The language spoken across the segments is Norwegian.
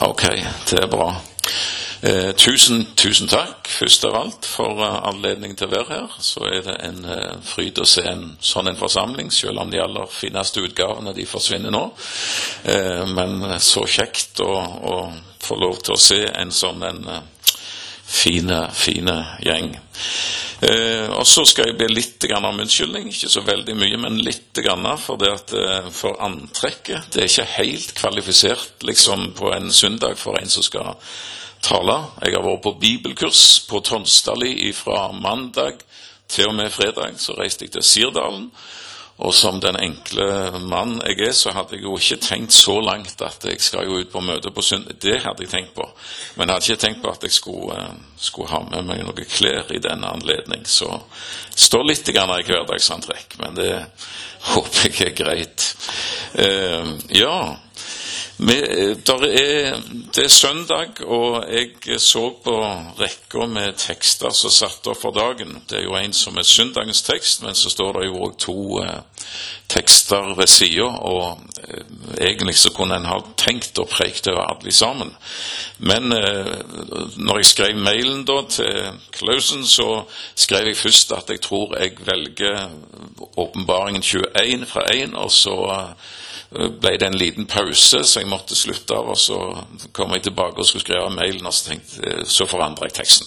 Ok, det er bra. Eh, tusen, tusen takk, først av alt, for uh, anledningen til å være her. Så er det en eh, fryd å se en sånn en forsamling, selv om de aller fineste utgavene de forsvinner nå. Eh, men så kjekt å, å, få lov til å se en sånn en uh, fine, fine gjeng. Eh, og så skal jeg be litt om unnskyldning, ikke så veldig mye, men litt grann, for det at eh, for antrekket Det er ikke helt kvalifisert liksom på en søndag for en som skal tale. Jeg har vært på bibelkurs på Tonstadli fra mandag til og med fredag. Så reiste jeg til Sirdalen. Og som den enkle mann jeg er, så hadde jeg jo ikke tenkt så langt at jeg skal jo ut på møte på søndag. Det hadde jeg tenkt på. Men jeg hadde ikke tenkt på at jeg skulle, uh, skulle ha med meg noen klær i denne anledning. Så det står litt i hverdagsantrekk, men det håper jeg er greit. Uh, ja. Er, det er søndag, og jeg så på rekka med tekster som satt opp for dagen. Det er jo en som er søndagens tekst, men så står det jo òg to eh, tekster ved sida. Og eh, egentlig så kunne en ha tenkt og prekt over alle sammen. Men eh, når jeg skrev mailen da til Klausen, så skrev jeg først at jeg tror jeg velger Åpenbaringen 21 fra 1, og så ble det en liten pause, så jeg måtte slutte av. og Så kom jeg tilbake og skulle skrive mailen, og så, tenkte, så forandra jeg teksten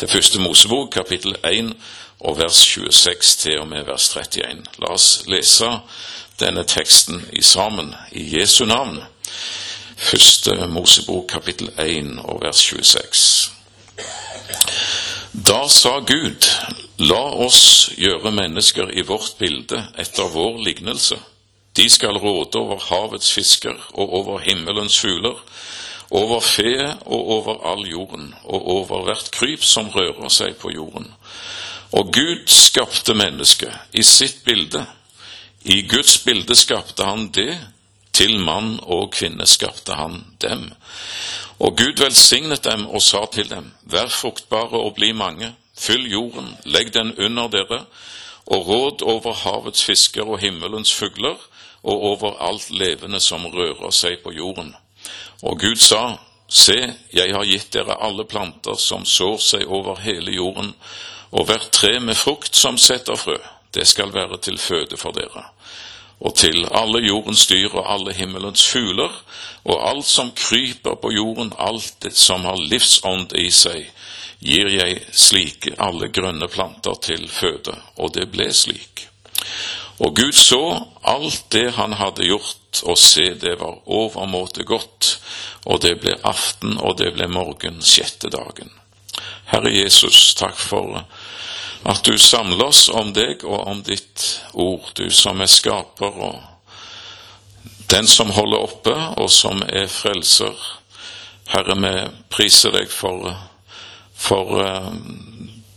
til første Mosebok, kapittel 1, og vers 26 til og med vers 31. La oss lese denne teksten i sammen i Jesu navn. Første Mosebok, kapittel 1, og vers 26. Da sa Gud, la oss gjøre mennesker i vårt bilde etter vår lignelse de skal råde over havets fisker og over himmelens fugler, over fe og over all jorden, og over hvert kryp som rører seg på jorden. Og Gud skapte mennesket i sitt bilde. I Guds bilde skapte han det, til mann og kvinne skapte han dem. Og Gud velsignet dem og sa til dem, vær fruktbare og bli mange, fyll jorden, legg den under dere, og råd over havets fisker og himmelens fugler, og over alt levende som rører seg på jorden. Og Gud sa, Se, jeg har gitt dere alle planter som sår seg over hele jorden, og hvert tre med frukt som setter frø, det skal være til føde for dere. Og til alle jordens dyr og alle himmelens fugler, og alt som kryper på jorden, alt det som har livsånd i seg, gir jeg slike alle grønne planter til føde. Og det ble slik. Og Gud så alt det han hadde gjort, og se, det var overmåte godt, og det ble aften, og det ble morgen sjette dagen. Herre Jesus, takk for at du samler oss om deg og om ditt ord, du som er skaper og den som holder oppe, og som er frelser. Herre, vi priser deg for, for uh,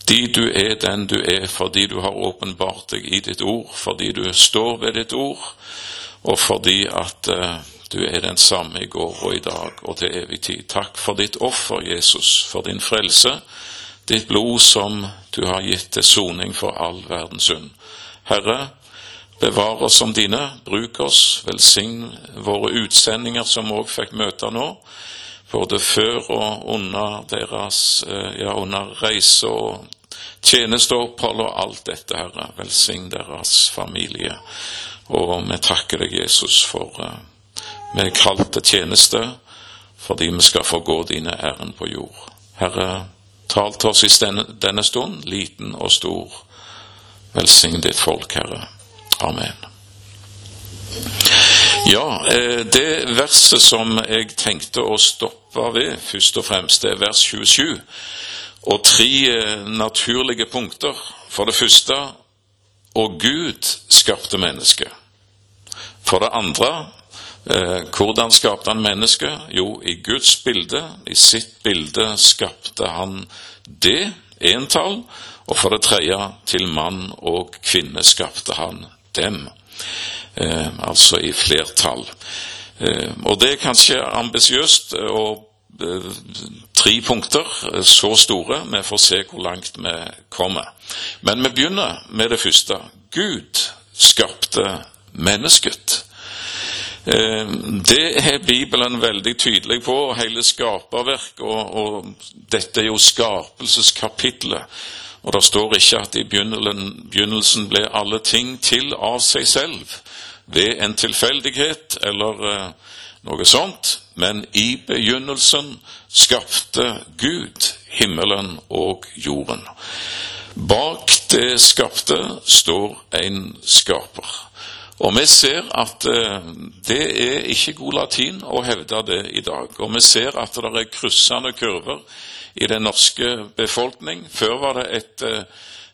fordi du er den du er, fordi du har åpenbart deg i ditt ord, fordi du står ved ditt ord, og fordi at uh, du er den samme i går og i dag og til evig tid. Takk for ditt offer, Jesus, for din frelse, ditt blod som du har gitt til soning for all verdens synd. Herre, bevar oss som dine, bruk oss, velsign våre utsendinger som òg fikk møte nå både før og under deres eh, ja, under reise og tjenesteopphold og alt dette, Herre. Velsign deres familie. Og vi takker deg, Jesus, for uh, vi er kalt til tjeneste fordi vi skal få gå dine ærend på jord. Herre, tal til oss i denne stund, liten og stor. Velsign ditt folk, Herre. Amen. Ja, eh, det verset som jeg tenkte å stoppe ved, først og fremst, det er vers 27. Og tre eh, naturlige punkter. For det første og Gud skapte mennesket. For det andre eh, hvordan skapte han mennesket? Jo, i Guds bilde, i sitt bilde, skapte han det, entall. Og for det tredje, til mann og kvinne skapte han dem altså i flertall. Eh, og det er kanskje ambisiøst og eh, tre punkter, eh, så store. Vi får se hvor langt vi kommer. Men vi begynner med det første. Gud skapte mennesket. Eh, det er Bibelen veldig tydelig på, og hele skaperverk. Og, og dette er jo skapelseskapitlet. Og det står ikke at i begynnelsen ble alle ting til av seg selv ved en tilfeldighet eller uh, noe sånt, men i begynnelsen skapte Gud himmelen og jorden. Bak det skapte står en skaper. Og vi ser at eh, det er ikke god latin å hevde det i dag. Og vi ser at det er kryssende kurver i den norske befolkning. Før var det et, eh,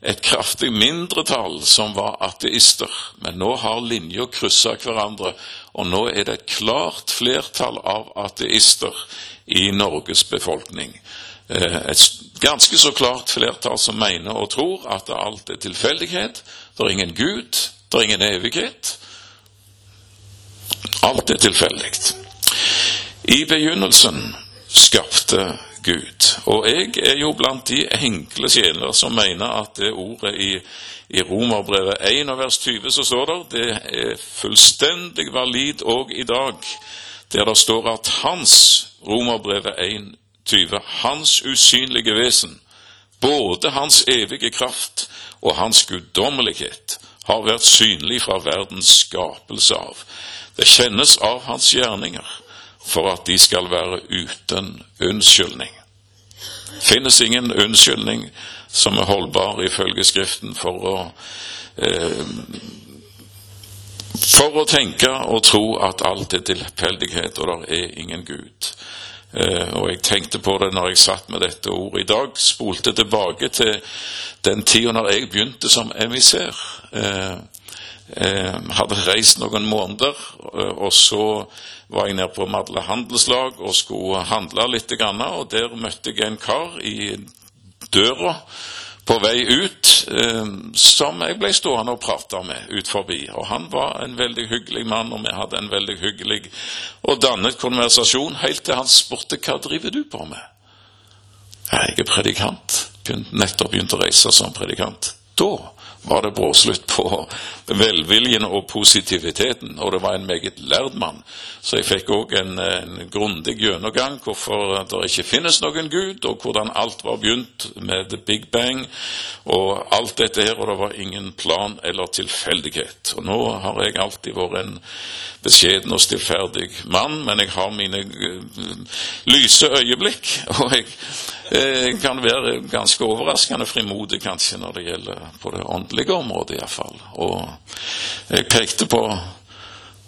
et kraftig mindretall som var ateister, men nå har linja kryssa hverandre, og nå er det et klart flertall av ateister i Norges befolkning. Eh, et ganske så klart flertall som mener og tror at alt er tilfeldighet. Det er ingen Gud, det er ingen evighet. Alt er tilfeldig. I begynnelsen skapte Gud. Og jeg er jo blant de enkle sjeler som mener at det ordet i, i Romerbrevet 1 og vers 20 så står der, det er fullstendig valid òg i dag, der det står at hans, Romerbrevet 1, 20, hans usynlige vesen, både hans evige kraft og hans guddommelighet, har vært synlig fra verdens skapelse av. Det kjennes av hans gjerninger for at de skal være uten unnskyldning. finnes ingen unnskyldning som er holdbar ifølge Skriften for å eh, for å tenke og tro at alt er tilfeldighet, og det er ingen Gud. Eh, og jeg tenkte på det når jeg satt med dette ordet i dag. Spolte tilbake til den tida når jeg begynte som emissær. Eh, hadde reist noen måneder, eh, og så var jeg nede på Madla handelslag og skulle handle litt. Og der møtte jeg en kar i døra på vei ut eh, som jeg ble stående og prate med ut forbi. Og han var en veldig hyggelig mann, og vi hadde en veldig hyggelig og dannet konversasjon helt til han spurte hva driver du på med. Jeg er predikant. Nettopp begynt å reise som predikant. Da var det bråslutt på velviljen og positiviteten, og det var en meget lærd mann. Så jeg fikk òg en, en grundig gjennomgang hvorfor det ikke finnes noen Gud, og hvordan alt var begynt med the big bang og alt dette her, og det var ingen plan eller tilfeldighet. Og nå har jeg alltid vært en beskjeden og stillferdig mann, men jeg har mine uh, lyse øyeblikk, og jeg jeg kan være ganske overraskende frimodig kanskje når det gjelder på det åndelige området iallfall. Og jeg pekte på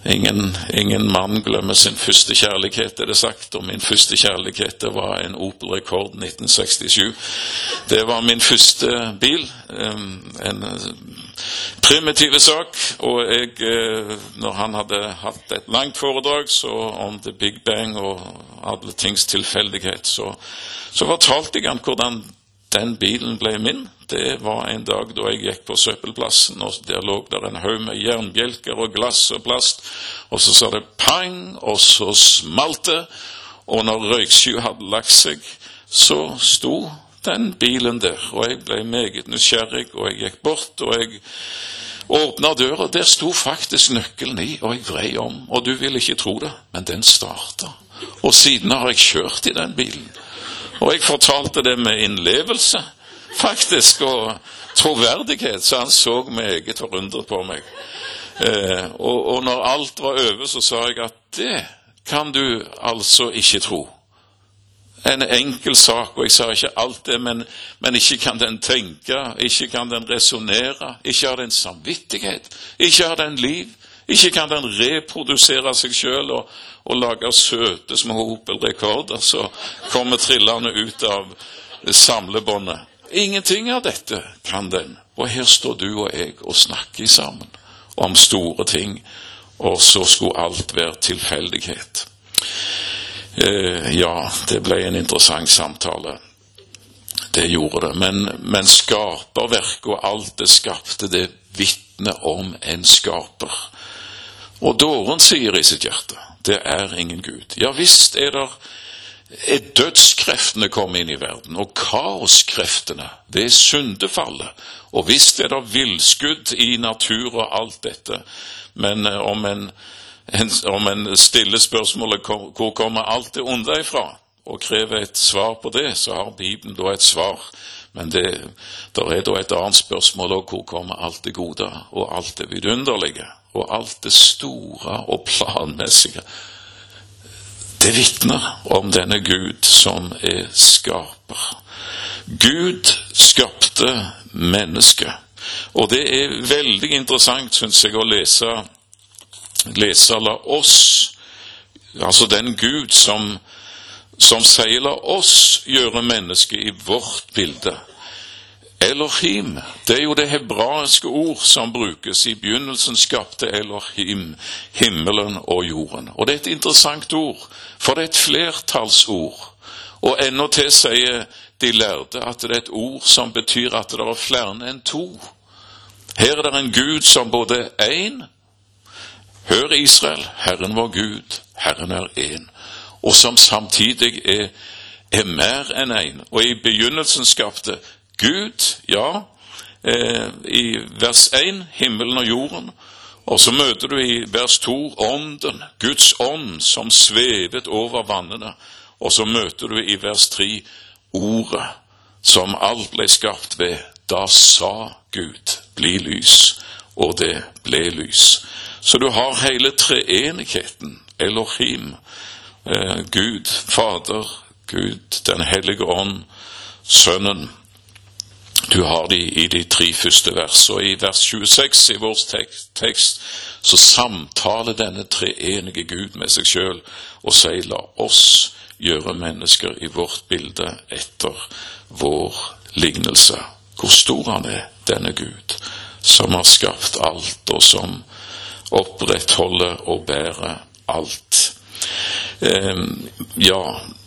Ingen, ingen, mann glemmer sin første kjærlighet, er det sagt. Og min første kjærlighet det var en Opel Rekord 1967. Det var min første bil. En primitiv sak. Og jeg, eh, når han hadde hatt et langt foredrag om the big bang og alle tings tilfeldighet, så, så fortalte jeg han hvordan den bilen ble min. Det var en dag da jeg gikk på søppelplassen, og der lå der en haug med jernbjelker og glass og plast. Og så sa det pang, og så smalt det. Og når røyksky hadde lagt seg, så sto den bilen der. Og jeg ble meget nysgjerrig, og jeg gikk bort, og jeg åpna døra. Der sto faktisk nøkkelen i, og jeg vrei om. Og du vil ikke tro det, men den starta. Og siden har jeg kjørt i den bilen. Og jeg fortalte det med innlevelse, faktisk, og troverdighet, så han så meget forundret på meg. Eh, og, og når alt var over, så sa jeg at det kan du altså ikke tro. En enkel sak, og jeg sa ikke alt det, men, men ikke kan den tenke, ikke kan den resonnere, ikke har den samvittighet, ikke har den liv, ikke kan den reprodusere seg sjøl og, og lage søte små Opel-rekorder som kommer trillende ut av samlebåndet. Ingenting av dette kan den. Og her står du og jeg og snakker sammen om store ting, og så skulle alt være tilfeldighet. Eh, ja, det ble en interessant samtale. Det gjorde det. Men, men skaperverket og alt det skapte, det vitner om en skaper. Og dåren sier i sitt hjerte det er ingen Gud. Ja visst er det er dødskreftene kommet inn i verden, og kaoskreftene. Det er syndefallet. Og visst er det villskudd i natur og alt dette. Men eh, om en, en, om en stiller spørsmålet hvor kommer alt det onde ifra, og krever et svar på det, så har Bibelen da et svar. Men det er da et annet spørsmål òg hvor kommer alt det gode og alt det vidunderlige og alt det store og planmessige. Det vitner om denne Gud som er skaper. Gud skapte mennesket. Og det er veldig interessant, syns jeg, å lese, lese La oss, altså den Gud som som sier la oss gjøre mennesket i vårt bilde. Elohim, det er jo det hebraiske ord som brukes. I begynnelsen skapte Elohim himmelen og jorden. Og det er et interessant ord, for det er et flertallsord. Og til sier de lærde at det er et ord som betyr at det er flere enn to. Her er det en Gud som både er én Hør Israel, Herren vår Gud, Herren er én og som samtidig er, er mer enn én. En. Og i begynnelsen skapte Gud, ja, eh, i vers 1 himmelen og jorden. Og så møter du i vers 2 ånden, Guds ånd som svevet over vannene. Og så møter du i vers 3 ordet som alt ble skapt ved. Da sa Gud, bli lys, og det ble lys. Så du har hele treenigheten, Elohim, eh, Gud Fader, Gud Den hellige ånd, Sønnen. Du har de i de tre første vers, og i vers 26 i vår tekst så samtaler denne treenige Gud med seg sjøl og sier la oss gjøre mennesker i vårt bilde etter vår lignelse. Hvor stor han er, denne Gud, som har skapt alt, og som opprettholder og bærer alt. Ehm, ja,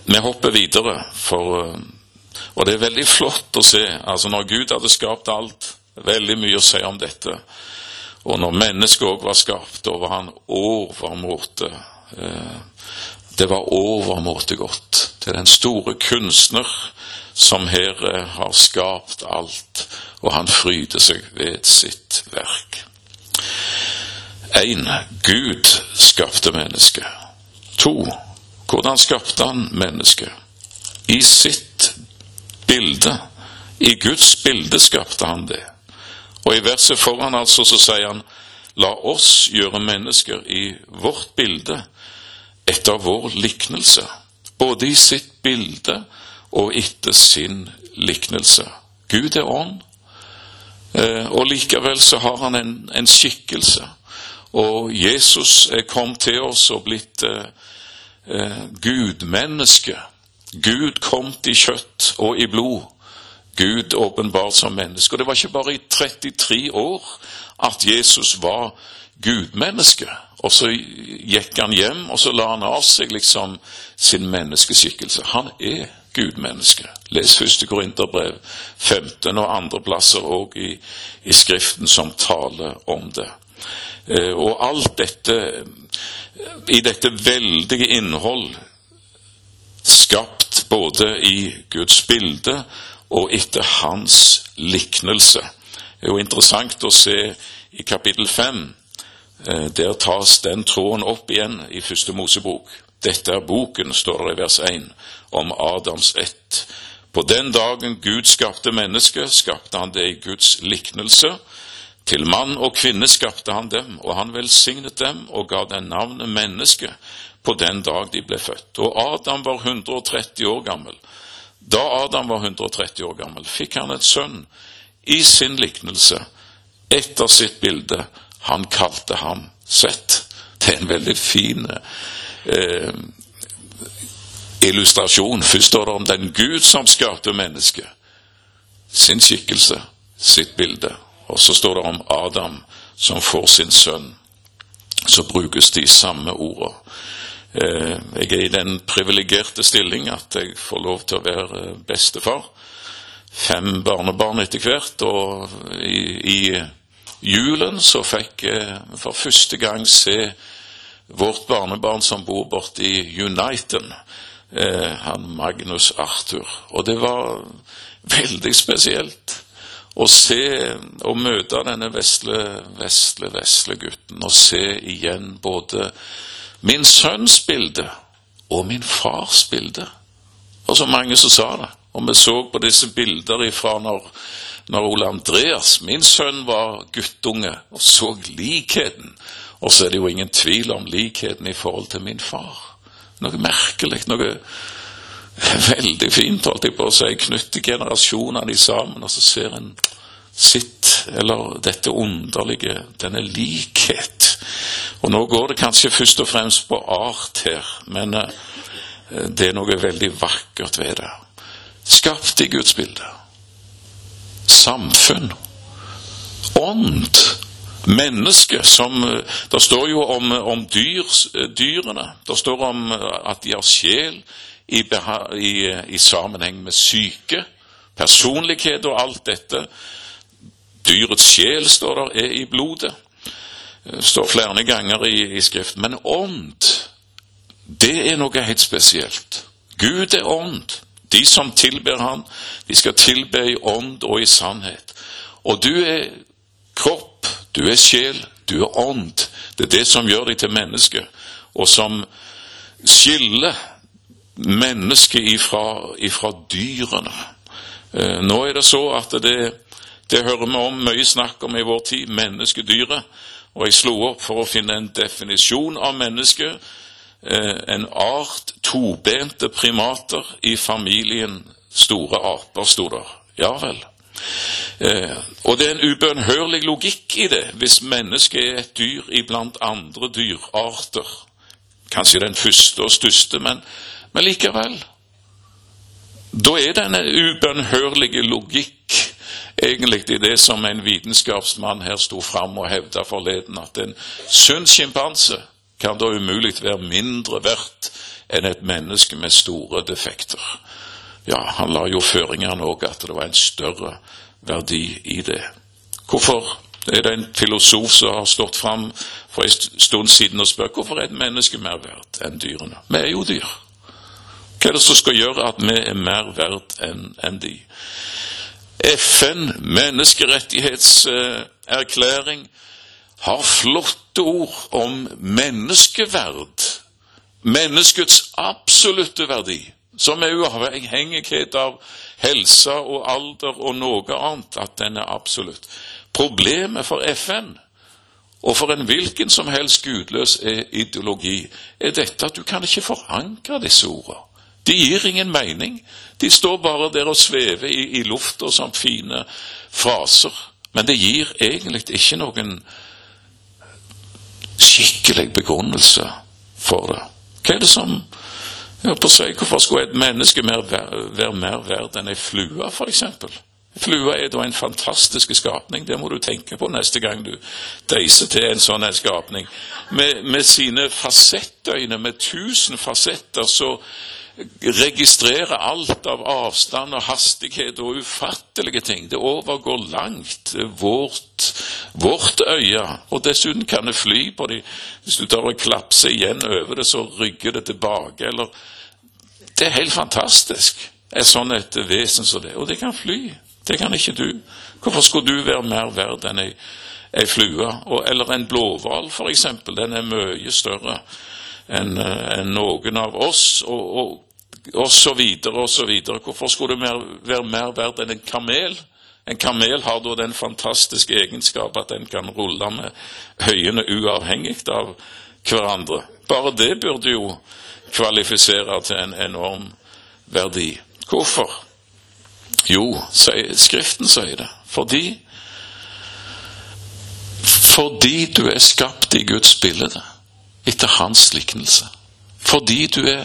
vi hopper videre, for eh, Og det er veldig flott å se. altså Når Gud hadde skapt alt, veldig mye å si om dette. Og når mennesket òg var skapt, da var han overmåte eh, Det var overmåte godt. Det er den store kunstner som her eh, har skapt alt, og han fryder seg ved sitt verk. 1. Gud skapte mennesket. To hvordan skapte han mennesket? I sitt bilde. I Guds bilde skapte han det. Og i verset foran altså så sier han La oss gjøre mennesker i vårt bilde etter vår liknelse, både i sitt bilde og etter sin liknelse. Gud er ånd, eh, og likevel så har han en, en skikkelse. Og Jesus er kommet til oss og blitt eh, eh, gudmenneske. Gud kom i kjøtt og i blod. Gud åpenbart som menneske. Og det var ikke bare i 33 år at Jesus var gudmenneske. Og så gikk han hjem, og så la han av seg liksom sin menneskeskikkelse. Han er gudmenneske. Les første Korinterbrev 15 og andre plasser òg i, i, Skriften som taler om det. Eh, og alt dette i dette veldige innhold, skapt både i Guds bilde og etter hans liknelse. Det er jo interessant å se i kapittel fem. Eh, der tas den tråden opp igjen i første Mosebok. Dette er boken, står det i vers 1, om Adams ett. På den dagen Gud skapte mennesket, skapte han det i Guds liknelse. Til mann og kvinne skapte han dem, og han velsignet dem og ga dem navnet menneske på den dag de ble født. Og Adam var 130 år gammel. Da Adam var 130 år gammel, fikk han et sønn i sin liknelse, etter sitt bilde. Han kalte ham Sett. Det er en veldig fin eh, illustrasjon. Først står det om den Gud som skapte mennesket. Sin skikkelse, sitt bilde. Og så står det om Adam som får sin sønn. Så brukes de samme ordene. Eh, jeg er i den privilegerte stilling at jeg får lov til å være bestefar. Fem barnebarn etter hvert, og i, i julen så fikk jeg for første gang se vårt barnebarn som bor borte i Uniten, eh, han Magnus Arthur. Og det var veldig spesielt å se og møte denne vesle, vesle, vesle gutten og se igjen både min sønns bilde og min fars bilde. Og så mange som sa det. Og vi så på disse bilder ifra når, når Ole Andreas, min sønn, var guttunge, og så likheten. Og så er det jo ingen tvil om likheten i forhold til min far. Noe merkelig, noe veldig fint, holdt jeg på å si. Knytte generasjonene sammen, og så ser en sitt, eller dette underlige, denne likhet. Og nå går det kanskje først og fremst på art her, men uh, det er noe veldig vakkert ved det. Skapt i Guds bilde. Samfunn. Ånd. Menneske som eh, Det står jo om, om dyr, dyrene. Det står om at de har sjel i, i, i sammenheng med syke, personlighet og alt dette. Dyrets sjel, står der, er i blodet. Det står flere ganger i, i Skriften. Men ånd, det er noe helt spesielt. Gud er ånd. De som tilber Han, de skal tilbe i ånd og i sannhet. Og du er kropp, du er sjel, du er ånd. Det er det som gjør deg til menneske, og som skiller mennesket ifra, ifra dyrene. Eh, nå er det så at det det hører vi om mye snakk om i vår tid, menneskedyret. Og jeg slo opp for å finne en definisjon av mennesket. Eh, en art tobente primater i familien store aper, sto der. Ja vel. Eh, og det er en ubønnhørlig logikk i det, hvis mennesket er et dyr iblant andre dyrarter. Kanskje den første og største, men, men likevel. Da er det en ubønnhørlig logikk egentlig i det som en vitenskapsmann her sto fram og hevda forleden, at en sunn sjimpanse kan da umulig være mindre verdt enn et menneske med store defekter. Ja, han la jo føringene òg at det var en større verdi i det. Hvorfor er det en filosof som har stått fram for en stund siden og spør hvorfor er et menneske mer verdt enn dyrene? Vi er jo dyr. Hva er det som skal gjøre at vi er mer verdt enn en de? FN, menneskerettighetserklæring, har flotte ord om menneskeverd. Menneskets absolutte verdi, som er uavhengighet av helse og alder og noe annet, at den er absolutt. Problemet for FN og for en hvilken som helst gudløs ideologi er dette at du kan ikke forankre disse ordene. De gir ingen mening. De står bare der og svever i, i lufta som fine fraser. Men det gir egentlig ikke noen skikkelig begrunnelse for det. Hva er det som jeg på seg, Hvorfor skulle et menneske mer, være mer verd enn ei flue, f.eks.? Flua er da en fantastisk skapning. Det må du tenke på neste gang du deiser til en sånn skapning. Med, med sine fasettøyne, med tusen fasetter, så registrere alt av avstand og hastighet og ufattelige ting. Det overgår langt vårt, vårt øye. Og dessuten kan det fly på dem. Hvis du tar og klapser igjen over det, så rygger det tilbake. Eller Det er helt fantastisk, et sånt et vesen som det. Og det kan fly. Det kan ikke du. Hvorfor skulle du være mer verd enn ei, ei flue? eller en blåhval, f.eks. Den er mye større enn en noen av oss. Og, og, og så videre og så videre. Hvorfor skulle det mer, være mer verdt enn en kamel? En kamel har da den fantastiske egenskap at den kan rulle med høyene uavhengig av hverandre. Bare det burde jo kvalifisere til en enorm verdi. Hvorfor? Jo, Skriften sier det. Fordi fordi du er skapt i Guds bilde, etter hans liknelse. Fordi du er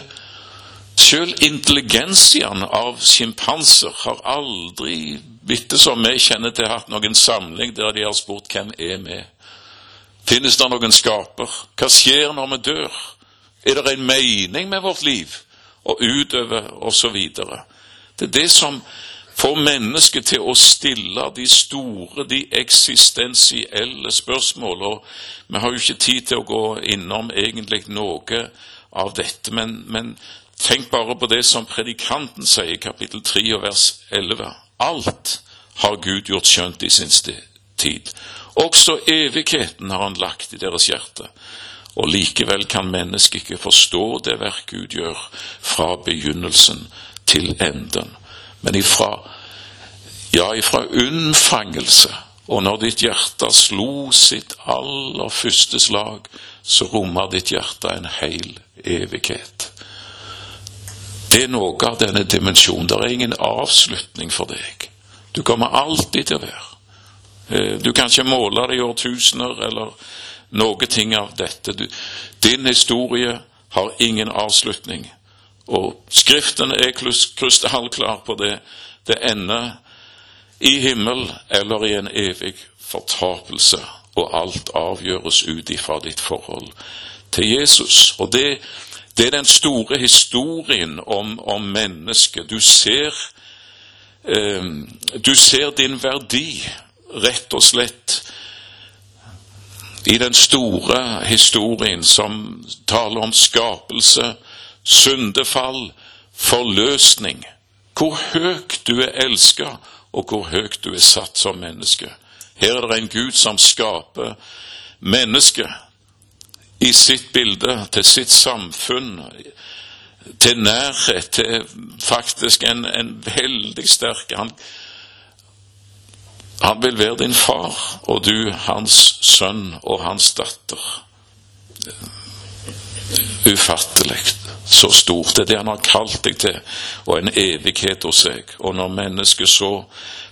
Sjøl intelligensiaen av sjimpanser har aldri, bitte som vi kjenner til, hatt noen samling der de har spurt hvem er vi? Finnes det noen skaper? Hva skjer når vi dør? Er det en mening med vårt liv? Og utover osv. Det er det som får mennesket til å stille de store, de eksistensielle spørsmål. Og vi har jo ikke tid til å gå innom egentlig noe av dette, men, men Tenk bare på det som predikanten sier i kapittel 3 og vers 11. Alt har Gud gjort skjønt i sin tid. Også evigheten har han lagt i deres hjerte. Og likevel kan mennesket ikke forstå det verk Gud gjør fra begynnelsen til enden. Men ifra, ja, ifra unnfangelse og når ditt hjerte slo sitt aller første slag, så rommer ditt hjerte en hel evighet. Det er noe av denne dimensjonen. Det er ingen avslutning for deg. Du kommer alltid til å være. Eh, du kan ikke måle det i årtusener eller noe ting av dette. Du, din historie har ingen avslutning. Og Skriften er krystallklar på det. Det ender i himmel eller i en evig fortapelse, og alt avgjøres ut ifra ditt forhold til Jesus. Og det, det er den store historien om, om mennesket. Du ser, eh, du ser din verdi, rett og slett, i den store historien som taler om skapelse, syndefall, forløsning. Hvor høyt du er elska, og hvor høyt du er satt som menneske. Her er det en Gud som skaper mennesket i sitt bilde, til sitt samfunn, til nærhet, til faktisk en, en veldig sterk han, han vil være din far, og du hans sønn og hans datter. Ufattelig så stort. Er det han har kalt deg til, og en evighet hos seg. Og når mennesket så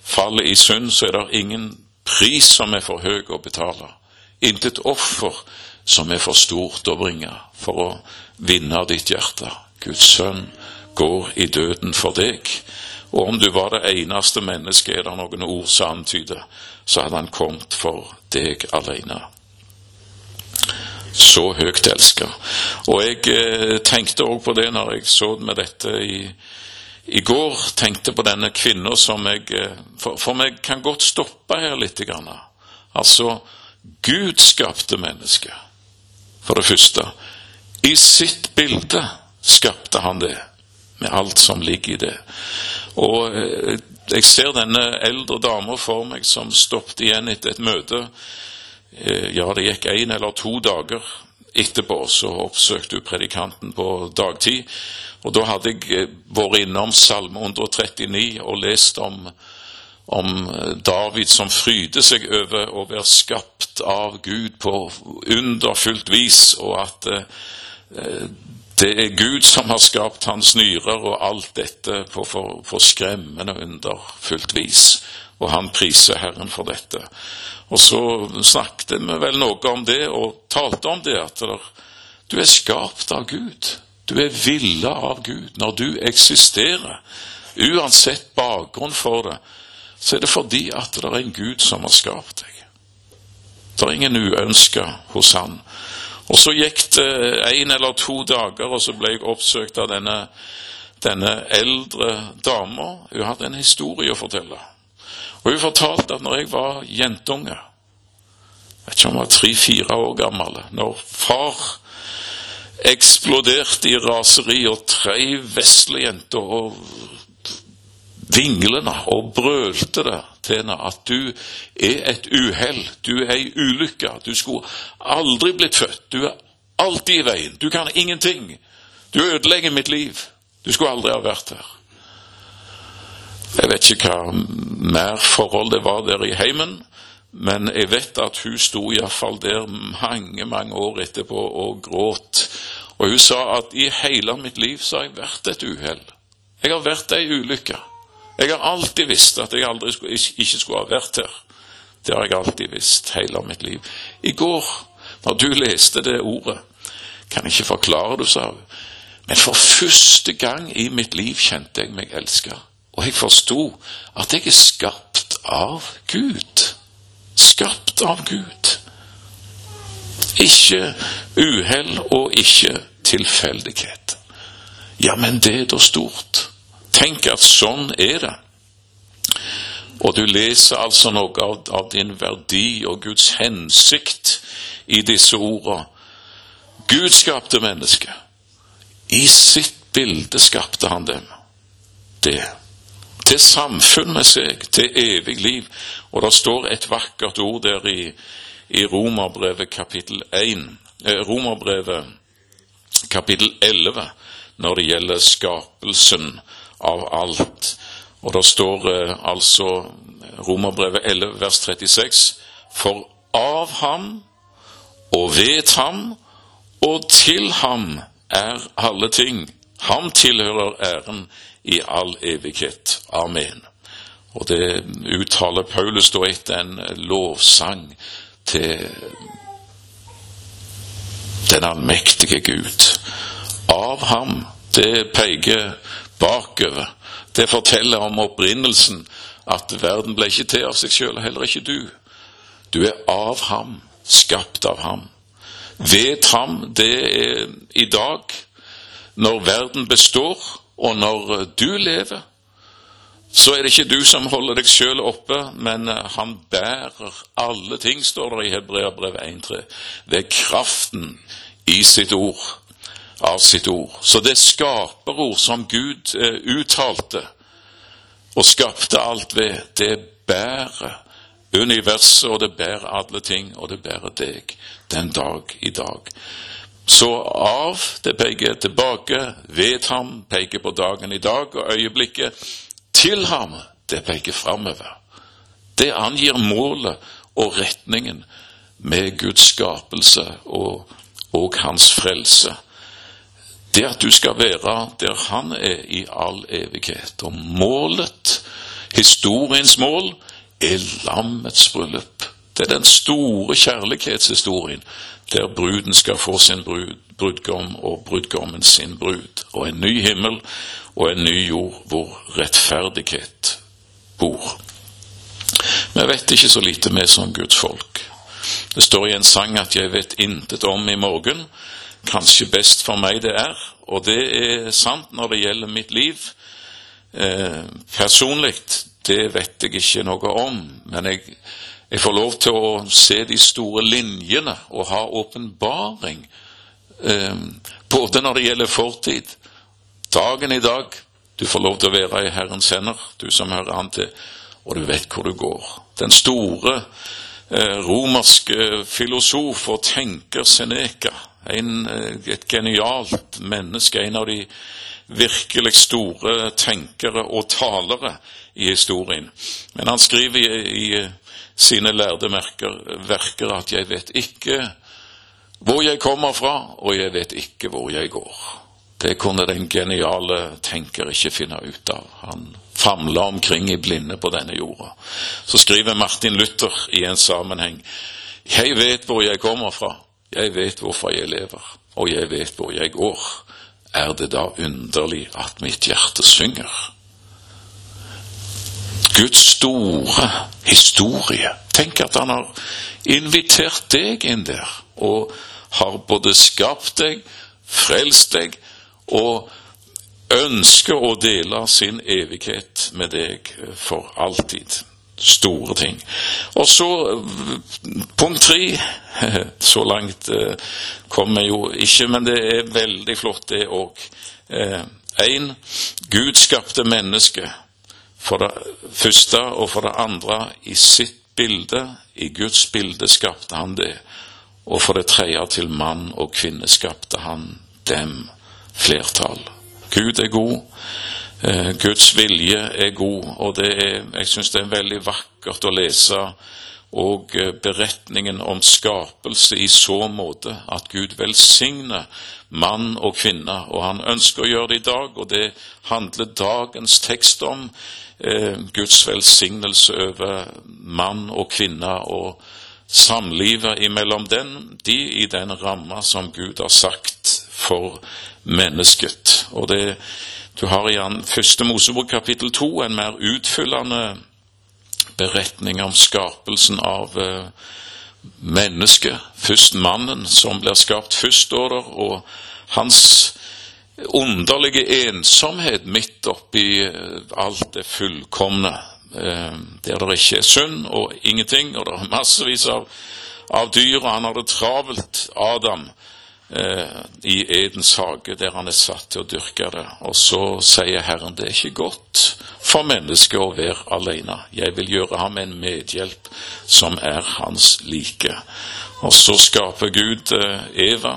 faller i synd, så er det ingen pris som er for høy å betale. Intet offer som er for stort å bringe for å vinne ditt hjerte. Guds sønn går i døden for deg. Og om du var det eneste mennesket, er det noen ord som antyder, så hadde han kommet for deg alene. Så høyt elska. Og jeg eh, tenkte òg på det når jeg så med dette i, i går. Tenkte på denne kvinna som jeg eh, for, for meg kan godt stoppe her litt. Grann. Altså, Gud skapte mennesket. For det første, i sitt bilde skapte han det, med alt som ligger i det. Og eh, jeg ser denne eldre dama for meg som stoppet igjen etter et møte. Eh, ja, det gikk én eller to dager etterpå, så oppsøkte hun predikanten på dagtid. Og da hadde jeg eh, vært innom Salme 139 og lest om om eh, David som fryder seg over å være skapt av Gud på underfullt vis, og at eh, det er Gud som har skapt hans nyrer og alt dette på for, for skremmende underfullt vis. Og han priser Herren for dette. Og så snakket vi vel noe om det, og talte om det, at du er skapt av Gud. Du er villa av Gud når du eksisterer. Uansett bakgrunn for det, så er det fordi at det er en Gud som har skapt deg. Det er ingen uønska hos Han. Og Så gikk det en eller to dager, og så ble jeg oppsøkt av denne, denne eldre dama. Hun hadde en historie å fortelle. Og Hun fortalte at når jeg var jentunge, jeg vet ikke om jeg var tre-fire år gammel, når far eksploderte i raseri og tre vesle jenter og vinglende og brølte det til henne at du er et uhell, du er ei ulykke, du skulle aldri blitt født, du er alltid i veien, du kan ingenting, du ødelegger mitt liv, du skulle aldri ha vært her. Jeg vet ikke hva mer forhold det var der i heimen, men jeg vet at hun sto iallfall der mange, mange år etterpå og gråt. Og hun sa at i hele mitt liv så har jeg vært et uhell. Jeg har vært ei ulykke. Jeg har alltid visst at jeg aldri skulle, ikke skulle ha vært her. Det har jeg alltid visst hele mitt liv. I går, når du leste det ordet, kan jeg ikke forklare det, sa hun, men for første gang i mitt liv kjente jeg meg elska. Og jeg forsto at jeg er skapt av Gud. Skapt av Gud. Ikke uhell og ikke tilfeldighet. Ja, men det er da stort. Tenk at sånn er det. Og du leser altså noe av, av din verdi og Guds hensikt i disse ordene. Gud skapte mennesket. I sitt bilde skapte han dem. Det. til samfunn med seg, til evig liv. Og det står et vakkert ord der i, i Romerbrevet kapittel 1, eh, Romerbrevet kapittel 11, når det gjelder skapelsen av alt. Og det står eh, altså Romerbrevet 11 vers 36 For av ham og ved ham og til ham er alle ting. Ham tilhører æren i all evighet. Amen. Og det uttaler Paulus da etter en lovsang til den allmektige Gud. Av ham. Det peker bakover. Det forteller om opprinnelsen, at verden ble ikke til av seg sjøl, heller ikke du. Du er av ham, skapt av ham. Vet ham, det er i dag, når verden består, og når du lever, så er det ikke du som holder deg sjøl oppe, men han bærer alle ting, står det i Hebreabrevet 1.3, ved kraften i sitt ord, av sitt ord. Så det skaperord som Gud eh, uttalte og skapte alt ved, det bærer universet, og det bærer alle ting, og det bærer deg den dag i dag. Så av det peker tilbake, ved ham peker på dagen i dag, og øyeblikket til ham det peker framover. Det angir målet og retningen med Guds skapelse og, og hans frelse. Det at du skal være der han er i all evighet. Og målet, historiens mål, er lammets bryllup. Det er den store kjærlighetshistorien der bruden skal få sin brud, brudgom og brudgommen sin brud, og en ny himmel og en ny jord hvor rettferdighet bor. Vi vet ikke så lite, vi som Guds folk. Det står i en sang at 'jeg vet intet om i morgen'. Kanskje best for meg det er, og det er sant når det gjelder mitt liv. Eh, personlig, det vet jeg ikke noe om, men jeg jeg får lov til å se de store linjene og ha åpenbaring, eh, både når det gjelder fortid, dagen i dag Du får lov til å være i Herrens hender, du som hører Han til, og du vet hvor du går. Den store eh, romerske filosof og tenker Seneca, en, eh, et genialt menneske, en av de virkelig store tenkere og talere i historien. Men han skriver i, i sine lærde merker, verker at 'jeg vet ikke hvor jeg kommer fra, og jeg vet ikke hvor jeg går'. Det kunne den geniale tenker ikke finne ut av. Han famla omkring i blinde på denne jorda. Så skriver Martin Luther i en sammenheng 'Jeg vet hvor jeg kommer fra, jeg vet hvorfor jeg lever, og jeg vet hvor jeg går'. Er det da underlig at mitt hjerte synger? Guds store historie. Tenk at han har invitert deg inn der, og har både skapt deg, frelst deg, og ønsker å dele sin evighet med deg for alltid. Store ting. Og så punkt tre. Så langt eh, kommer jo ikke, men det er veldig flott, det òg. Én. Eh, Gud skapte mennesket for det første og for det andre i sitt bilde, i Guds bilde, skapte han det. Og for det tredje til mann og kvinne skapte han dem, flertall. Gud er god. Eh, Guds vilje er god, og er, jeg syns det er veldig vakkert å lese og eh, beretningen om skapelse i så måte at Gud velsigner mann og kvinne, og han ønsker å gjøre det i dag, og det handler dagens tekst om eh, Guds velsignelse over mann og kvinne og samlivet imellom den, de i den ramma som Gud har sagt for mennesket. Og det, Du har i første Mosebok kapittel to en mer utfyllende beretning om skapelsen av eh, mennesket. Først mannen som blir skapt først, og hans underlige ensomhet midt oppi eh, alt det fullkomne. Eh, der det ikke er synd og ingenting, og det er massevis av, av dyr, og han har det travelt, Adam. Eh, i Edens hage, der han er satt til å dyrke det. Og så sier Herren det er ikke godt for mennesket å være alene. Jeg vil gjøre ham en medhjelp som er hans like. Og så skaper Gud eh, Eva,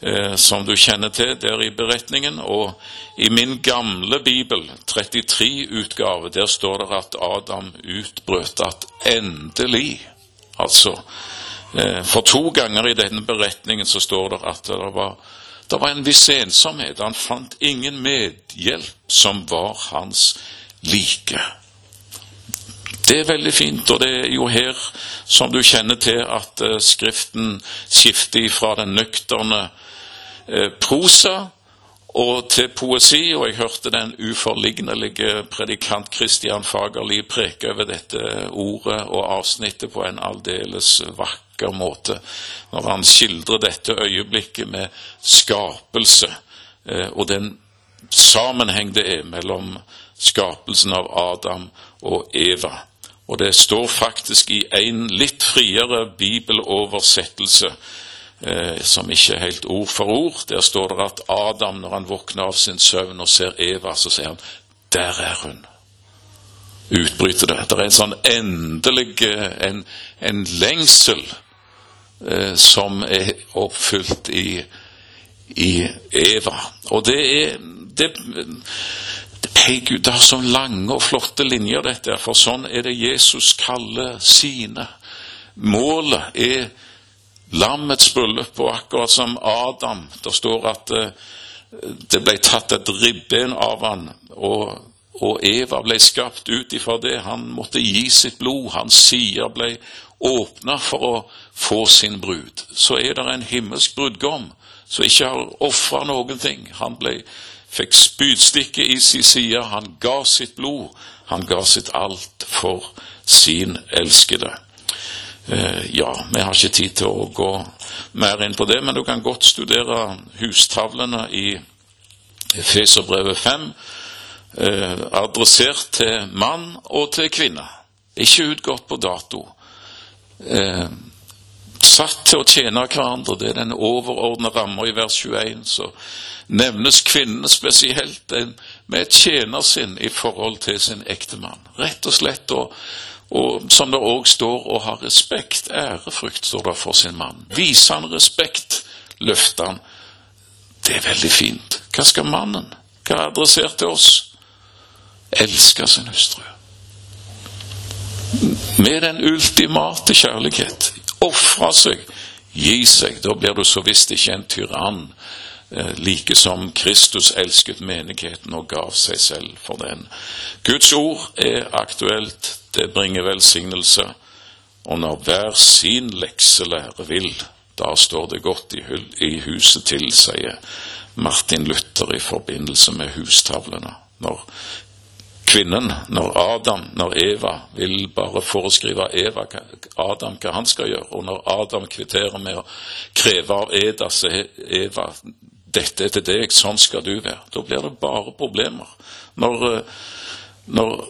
eh, som du kjenner til der i beretningen. Og i min gamle bibel, 33-utgave, der står det at Adam utbrøt at endelig, altså for to ganger i denne beretningen så står det at det var, det var en viss ensomhet. Han fant ingen medhjelp som var hans like. Det er veldig fint, og det er jo her, som du kjenner til, at uh, Skriften skifter fra den nøkterne uh, prosa og til poesi, og jeg hørte den uforlignelige predikant Christian Fagerli preke over dette ordet og avsnittet på en aldeles vakker måte, når han skildrer dette øyeblikket med skapelse eh, og den sammenheng det er mellom skapelsen av Adam og Eva. Og det står faktisk i en litt friere bibeloversettelse eh, som ikke er helt ord for ord. Der står det at Adam, når han våkner av sin søvn og ser Eva, så sier han 'Der er hun'. Utbryter det. Det er en sånn endelig eh, en, en lengsel eh, som er oppfylt i, i Eva. Og det er det, Hei, Gud, det har så lange og flotte linjer, dette, for sånn er det Jesus kaller sine. Målet er lammets bryllup, og akkurat som Adam Det står at eh, det ble tatt et ribben av han, og, og Eva ble skapt ut ifra det. Han måtte gi sitt blod. Hans sider ble åpna for å få sin brud. Så er det en himmelsk brudgom som ikke har ofra noen ting. Han ble, fikk spydstikket i sin side. Han ga sitt blod. Han ga sitt alt for sin elskede. Eh, ja, vi har ikke tid til å gå mer inn på det, men du kan godt studere hustavlene i Feserbrevet 5, eh, adressert til mann og til kvinne. Ikke utgått på dato. Eh, satt til å tjene hverandre, det er den overordnede ramma i vers 21. Så nevnes kvinnene spesielt med et tjenersinn i forhold til sin ektemann. Rett og slett å og som det òg står å ha respekt, ærefrykt, står det for sin mann. Viser han respekt, løfter han. Det er veldig fint. Hva skal mannen? Hva er adressert til oss? Elske sin hustru. Med den ultimate kjærlighet. Ofre seg, gi seg. Da blir du så visst ikke en tyrann, like som Kristus elsket menigheten og gav seg selv for den. Guds ord er aktuelt det bringer velsignelse. Og når hver sin lekse lære vil, da står det godt i huset til, sier Martin Luther i forbindelse med hustavlene. Når kvinnen, når Adam, når Eva vil bare foreskrive Eva, Adam hva han skal gjøre, og når Adam kvitterer med å kreve av Eda, så Eva dette er til deg, sånn skal du være. Da blir det bare problemer. Når, eh, når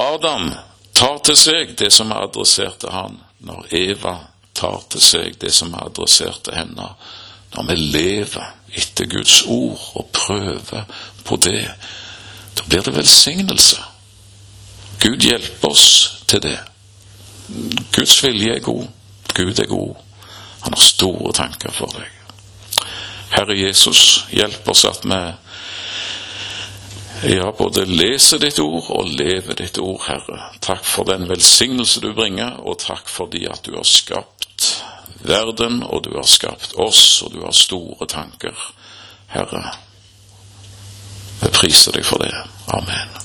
Adam tar til seg det som er adressert til han, når Eva tar til seg det som er adressert til henne, når vi lever etter Guds ord og prøver på det, da blir det velsignelse. Gud hjelper oss til det. Guds vilje er god. Gud er god. Han har store tanker for deg. Herre Jesus, hjelp oss at vi ja, både lese ditt ord og leve ditt ord, Herre. Takk for den velsignelse du bringer, og takk fordi at du har skapt verden, og du har skapt oss, og du har store tanker. Herre, jeg priser deg for det. Amen.